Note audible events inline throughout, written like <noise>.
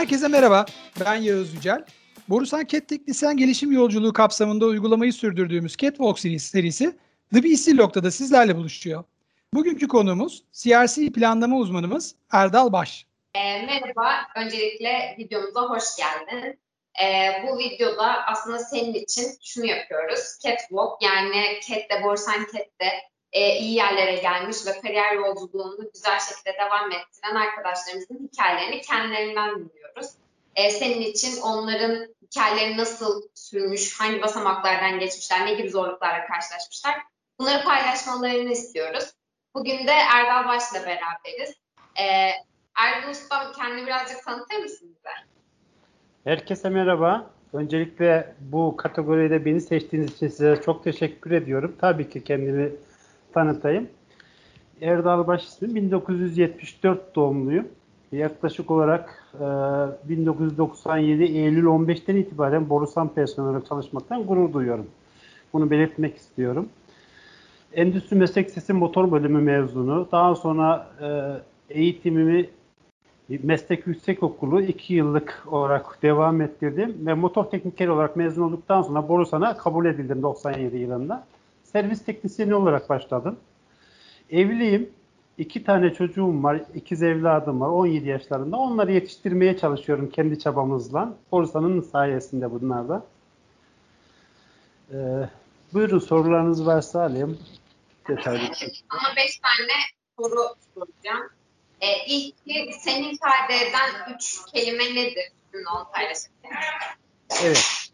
Herkese merhaba, ben Yağız Yücel. Borusan Cat Teknisyen Gelişim Yolculuğu kapsamında uygulamayı sürdürdüğümüz Catwalk serisi The BC Log'da sizlerle buluşuyor. Bugünkü konuğumuz CRC planlama uzmanımız Erdal Baş. E, merhaba, öncelikle videomuza hoş geldin. E, bu videoda aslında senin için şunu yapıyoruz. Catwalk yani Cat'te, Borsan Cat'te e, iyi yerlere gelmiş ve kariyer yolculuğunu güzel şekilde devam ettiren arkadaşlarımızın hikayelerini kendilerinden dinliyoruz. E, senin için onların hikayeleri nasıl sürmüş, hangi basamaklardan geçmişler, ne gibi zorluklarla karşılaşmışlar bunları paylaşmalarını istiyoruz. Bugün de Erdal Baş'la beraberiz. E, Erdal Ustam kendini birazcık tanıtır mısın bize? Herkese merhaba. Öncelikle bu kategoride beni seçtiğiniz için size çok teşekkür ediyorum. Tabii ki kendimi tanıtayım. Erdal Baş ismi 1974 doğumluyum. Yaklaşık olarak e, 1997 Eylül 15'ten itibaren Borusan personeli olarak çalışmaktan gurur duyuyorum. Bunu belirtmek istiyorum. Endüstri Meslek Lisesi Motor Bölümü mezunu. Daha sonra e, eğitimimi Meslek Yüksekokulu 2 yıllık olarak devam ettirdim ve motor teknikeri olarak mezun olduktan sonra Borusan'a kabul edildim 97 yılında. Servis teknisyeni olarak başladım. Evliyim. İki tane çocuğum var. ikiz evladım var. 17 yaşlarında. Onları yetiştirmeye çalışıyorum kendi çabamızla. Borusan'ın sayesinde bunlar da. Ee, buyurun sorularınız varsa alayım. Detaylı. Ama beş tane soru soracağım. Ee, ilki seni ifade eden üç kelime nedir? Onu paylaşabilir Evet.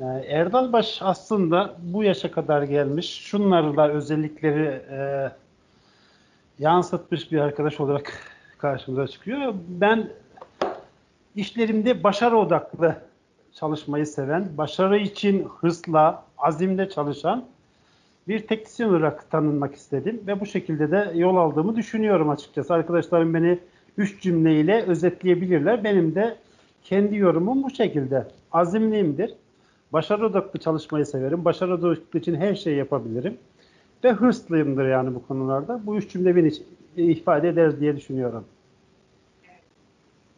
Ee, Erdal Baş aslında bu yaşa kadar gelmiş. Şunları da özellikleri e, yansıtmış bir arkadaş olarak <laughs> karşımıza çıkıyor. Ben işlerimde başarı odaklı çalışmayı seven, başarı için hırsla, azimle çalışan bir teknisyen olarak tanınmak istedim ve bu şekilde de yol aldığımı düşünüyorum açıkçası. Arkadaşlarım beni üç cümleyle özetleyebilirler. Benim de kendi yorumum bu şekilde. Azimliyimdir. Başarı odaklı çalışmayı severim. Başarı odaklı için her şeyi yapabilirim. Ve hırslıyımdır yani bu konularda. Bu üç cümle beni ifade eder diye düşünüyorum.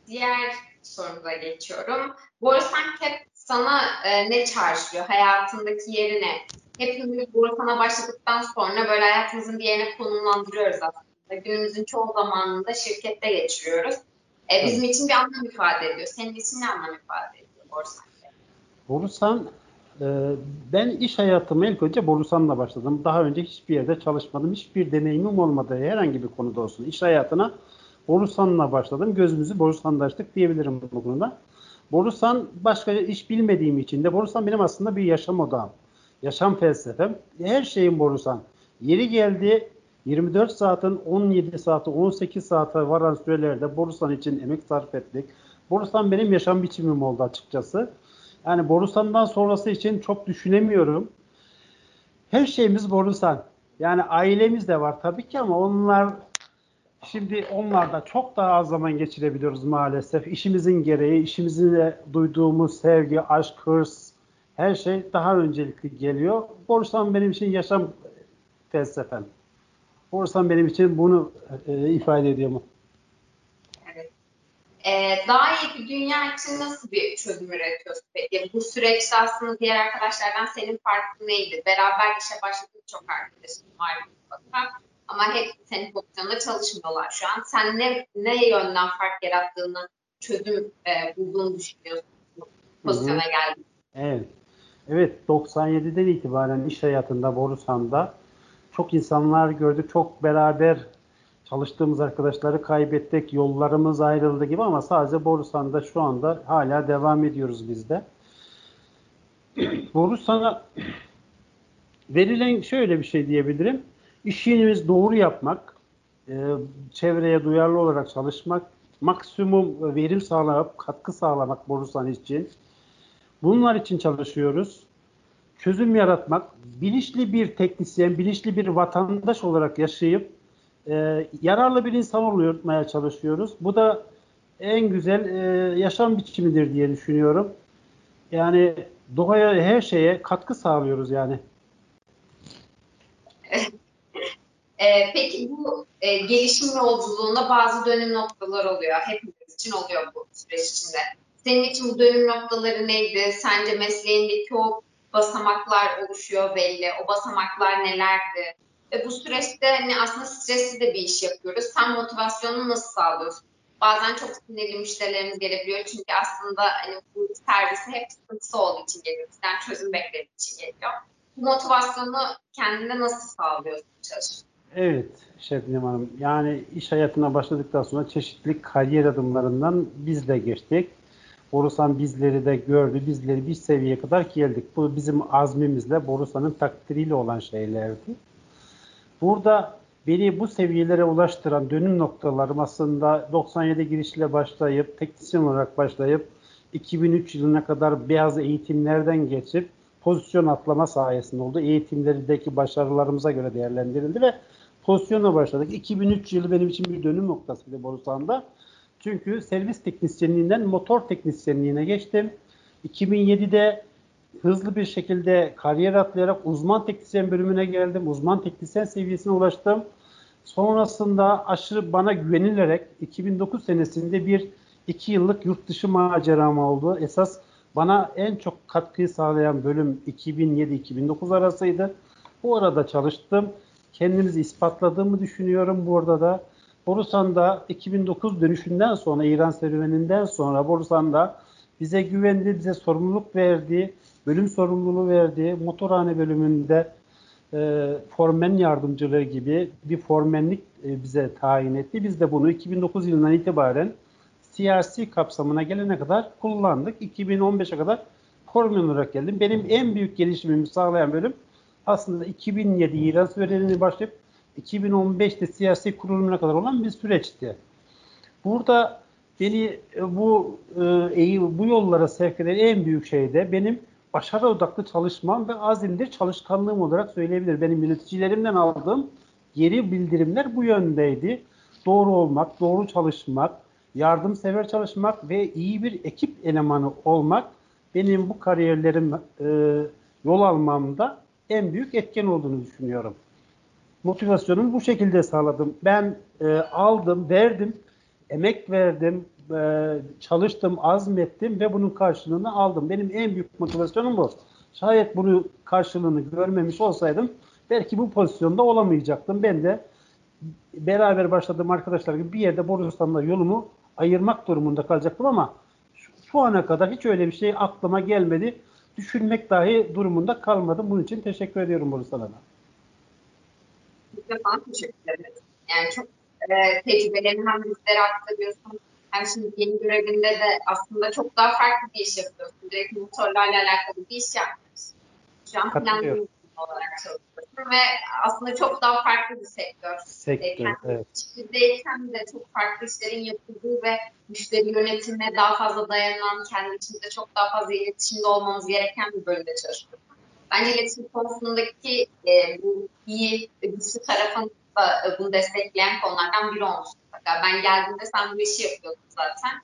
Diğer sorumuza geçiyorum. Borusan Cap sana e, ne çağrıştırıyor? Hayatındaki yeri ne? Hepimiz Borusan'a başladıktan sonra böyle hayatımızın bir yerine konumlandırıyoruz aslında. Günümüzün çoğu zamanında şirkette geçiriyoruz. E, bizim evet. için bir anlam ifade ediyor. Senin için ne anlam ifade ediyor Borusan? Borusan e, ben iş hayatıma ilk önce Borusan'la başladım. Daha önce hiçbir yerde çalışmadım. Hiçbir deneyimim olmadı herhangi bir konuda olsun. İş hayatına Borusan'la başladım. Gözümüzü Borusan'da açtık diyebilirim bu konuda. Borusan başka iş bilmediğim için de Borusan benim aslında bir yaşam odağım. Yaşam felsefem. Her şeyim Borusan. Yeri geldi 24 saatin 17 saati 18 saate varan sürelerde Borusan için emek sarf ettik. Borusan benim yaşam biçimim oldu açıkçası. Yani Borusan'dan sonrası için çok düşünemiyorum. Her şeyimiz Borusan. Yani ailemiz de var tabii ki ama onlar şimdi onlarda çok daha az zaman geçirebiliyoruz maalesef. İşimizin gereği, işimizin duyduğumuz sevgi, aşk, hırs her şey daha öncelikli geliyor. Borusan benim için yaşam felsefem. Borusan benim için bunu e, ifade ediyor mu? Ee, daha iyi bir dünya için nasıl bir çözüm üretiyorsun peki? Bu süreçte aslında diğer arkadaşlardan senin farkın neydi? Beraber işe başladık çok arkadaşım var mutlaka. Ama hep senin pozisyonda çalışmıyorlar şu an. Sen ne, ne yönden fark yarattığını, çözüm e, bulduğunu düşünüyorsun pozisyona geldin? Evet. Evet 97'den itibaren iş hayatında Borusan'da çok insanlar gördük. Çok beraber çalıştığımız arkadaşları kaybettik, yollarımız ayrıldı gibi ama sadece Borusan'da şu anda hala devam ediyoruz biz de. <clears throat> Borusan'a verilen şöyle bir şey diyebilirim. İşimiz doğru yapmak, e, çevreye duyarlı olarak çalışmak, maksimum verim sağlayıp katkı sağlamak Borusan için. Bunlar için çalışıyoruz. Çözüm yaratmak, bilinçli bir teknisyen, bilinçli bir vatandaş olarak yaşayıp e, yararlı bir insan olmaya çalışıyoruz. Bu da en güzel e, yaşam biçimidir diye düşünüyorum. Yani doğaya her şeye katkı sağlıyoruz yani. <laughs> e, peki bu e, gelişim yolculuğunda bazı dönüm noktalar oluyor hepimiz için. oluyor bu süreç içinde. Senin için bu dönüm noktaları neydi? Sence mesleğindeki o basamaklar oluşuyor belli. O basamaklar nelerdi? Ve bu süreçte hani aslında stresli de bir iş yapıyoruz. Sen motivasyonunu nasıl sağlıyorsun? Bazen çok sinirli müşterilerimiz gelebiliyor. Çünkü aslında hani bu servisi hep sıkıntısı olduğu için geliyor. Bizden çözüm beklediği için geliyor. Bu motivasyonu kendine nasıl sağlıyorsun çalışırken? Evet Şebnem Hanım. Yani iş hayatına başladıktan sonra çeşitli kariyer adımlarından biz de geçtik. Borusan bizleri de gördü. Bizleri bir seviyeye kadar geldik. Bu bizim azmimizle, Borusan'ın takdiriyle olan şeylerdi. Burada beni bu seviyelere ulaştıran dönüm noktalarım aslında 97 girişle başlayıp, teknisyen olarak başlayıp 2003 yılına kadar beyaz eğitimlerden geçip pozisyon atlama sayesinde oldu. Eğitimlerindeki başarılarımıza göre değerlendirildi ve pozisyona başladık. 2003 yılı benim için bir dönüm noktasıydı Borusan'da. Çünkü servis teknisyenliğinden motor teknisyenliğine geçtim. 2007'de hızlı bir şekilde kariyer atlayarak uzman teknisyen bölümüne geldim. Uzman teknisyen seviyesine ulaştım. Sonrasında aşırı bana güvenilerek 2009 senesinde bir iki yıllık yurt dışı maceram oldu. Esas bana en çok katkıyı sağlayan bölüm 2007-2009 arasıydı. Bu arada çalıştım. Kendimizi ispatladığımı düşünüyorum burada da. Borusan'da 2009 dönüşünden sonra, İran serüveninden sonra Borusan'da bize güvendi, bize sorumluluk verdi, bölüm sorumluluğu verdi. Motorhane bölümünde e, formen yardımcılığı gibi bir formenlik e, bize tayin etti. Biz de bunu 2009 yılından itibaren CRC kapsamına gelene kadar kullandık. 2015'e kadar formen olarak geldim. Benim en büyük gelişimimi sağlayan bölüm aslında 2007 İran sürecini başlayıp 2015'te siyasi kurulumuna kadar olan bir süreçti. Burada beni e, bu e, bu yollara sevk eden en büyük şey de benim başarı odaklı çalışmam ve azimdir çalışkanlığım olarak söyleyebilir. Benim yöneticilerimden aldığım geri bildirimler bu yöndeydi. Doğru olmak, doğru çalışmak, yardımsever çalışmak ve iyi bir ekip elemanı olmak benim bu kariyerlerim e, yol almamda en büyük etken olduğunu düşünüyorum. Motivasyonumu bu şekilde sağladım. Ben e, aldım, verdim, emek verdim, e, çalıştım, azmettim ve bunun karşılığını aldım. Benim en büyük motivasyonum bu. Şayet bunu karşılığını görmemiş olsaydım belki bu pozisyonda olamayacaktım. Ben de beraber başladığım arkadaşlar gibi bir yerde Borusan'la yolumu ayırmak durumunda kalacaktım ama şu, ana kadar hiç öyle bir şey aklıma gelmedi. Düşünmek dahi durumunda kalmadım. Bunun için teşekkür ediyorum Borusan'a. Biz de sana teşekkür ederiz. Yani çok e, tecrübelerini hem bizlere aktarıyorsun hem şimdi yeni görevinde de aslında çok daha farklı bir iş yapıyorsun. Direkt motorlarla alakalı bir iş yapmıyorsun. Şu an planlı olarak çalışıyorsun ve aslında çok daha farklı bir sektör. Sektör, e, evet. İçindeyken de çok farklı işlerin yapıldığı ve müşteri yönetimine daha fazla dayanan, kendi içinde çok daha fazla iletişimde olmamız gereken bir bölümde çalışıyorsun. Bence iletişim konusundaki e, bu iyi, güçlü tarafın bunu destekleyen konulardan biri olmuş. Ben geldiğimde sen bu işi yapıyordun zaten.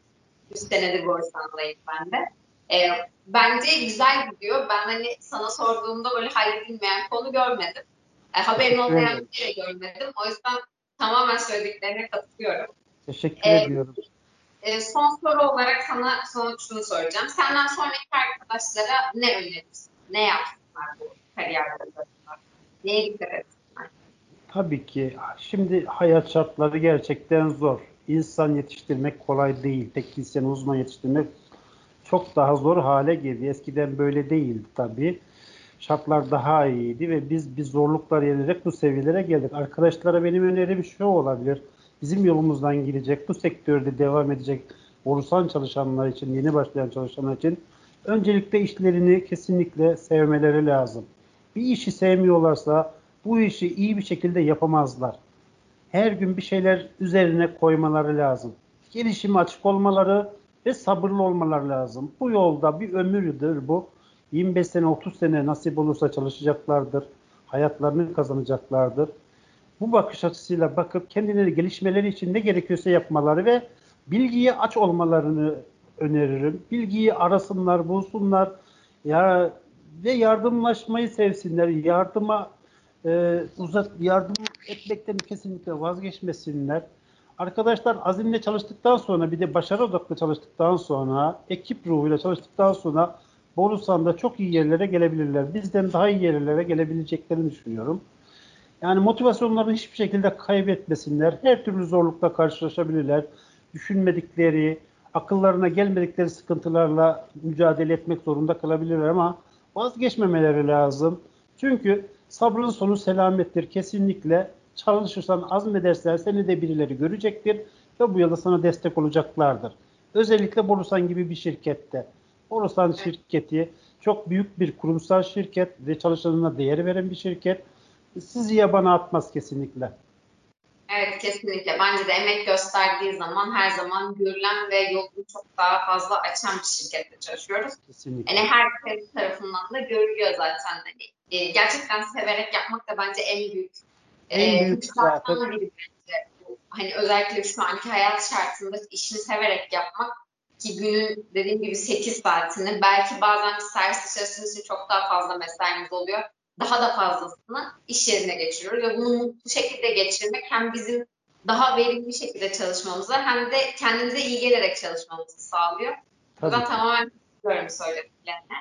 3 senedir borsamdayım ben de. E, bence güzel gidiyor. Ben hani sana sorduğumda böyle halledilmeyen konu görmedim. E, haberin olmayan bir şey görmedim. O yüzden tamamen söylediklerine katılıyorum. Teşekkür e, ediyorum. E, son soru olarak sana son şunu soracağım. Senden sonraki arkadaşlara ne önerirsin? Ne yapsınlar bu kariyerlerinde? Neye dikkat etsinler? Tabii ki. Şimdi hayat şartları gerçekten zor. İnsan yetiştirmek kolay değil. Teknisyen, uzman yetiştirmek çok daha zor hale geldi. Eskiden böyle değildi tabii. Şartlar daha iyiydi ve biz bir zorluklar yenerek bu seviyelere geldik. Arkadaşlara benim önerim şu olabilir. Bizim yolumuzdan gidecek, bu sektörde devam edecek borusan çalışanlar için, yeni başlayan çalışanlar için öncelikle işlerini kesinlikle sevmeleri lazım. Bir işi sevmiyorlarsa bu işi iyi bir şekilde yapamazlar. Her gün bir şeyler üzerine koymaları lazım. Gelişime açık olmaları ve sabırlı olmaları lazım. Bu yolda bir ömürdür bu. 25 sene 30 sene nasip olursa çalışacaklardır. Hayatlarını kazanacaklardır. Bu bakış açısıyla bakıp kendileri gelişmeleri için ne gerekiyorsa yapmaları ve bilgiye aç olmalarını öneririm. Bilgiyi arasınlar, bulsunlar. Ya ve yardımlaşmayı sevsinler. Yardıma e, uzak yardım etmekten kesinlikle vazgeçmesinler. Arkadaşlar azimle çalıştıktan sonra bir de başarı odaklı çalıştıktan sonra ekip ruhuyla çalıştıktan sonra Borusan'da çok iyi yerlere gelebilirler. Bizden daha iyi yerlere gelebileceklerini düşünüyorum. Yani motivasyonlarını hiçbir şekilde kaybetmesinler. Her türlü zorlukla karşılaşabilirler. Düşünmedikleri, akıllarına gelmedikleri sıkıntılarla mücadele etmek zorunda kalabilirler ama vazgeçmemeleri lazım. Çünkü sabrın sonu selamettir. Kesinlikle çalışırsan, azmedersen seni de birileri görecektir ve bu yolda sana destek olacaklardır. Özellikle Borusan gibi bir şirkette. Borusan şirketi çok büyük bir kurumsal şirket ve çalışanına değer veren bir şirket. Sizi yabana atmaz kesinlikle. Evet kesinlikle. Bence de emek gösterdiği zaman her zaman görülen ve yolunu çok daha fazla açan bir şirkette çalışıyoruz. Kesinlikle. Yani herkes tarafından da görülüyor zaten. Hani, e, gerçekten severek yapmak da bence en büyük En büyük zaten. biri bence. Hani özellikle şu anki hayat şartında işini severek yapmak ki günün dediğim gibi 8 saatini belki bazen servis için çok daha fazla mesaimiz oluyor. Daha da fazlasını iş yerine geçiriyoruz ve bunu mutlu şekilde geçirmek hem bizim daha verimli bir şekilde çalışmamızı hem de kendimize iyi gelerek çalışmamızı sağlıyor. Tabii. Ben tamamen katılıyorum söylediklerine.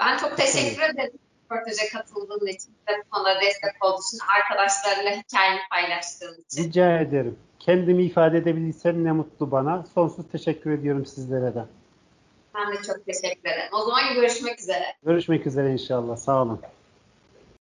Ben çok teşekkür ederim röportaja katıldığın için, bu konuda destek olduğun için, arkadaşlarla hikayeni paylaştığın için. Rica ederim. Kendimi ifade edebildiysem ne mutlu bana. Sonsuz teşekkür ediyorum sizlere de. Ben de çok teşekkür ederim. O zaman görüşmek üzere. Görüşmek üzere inşallah. Sağ olun.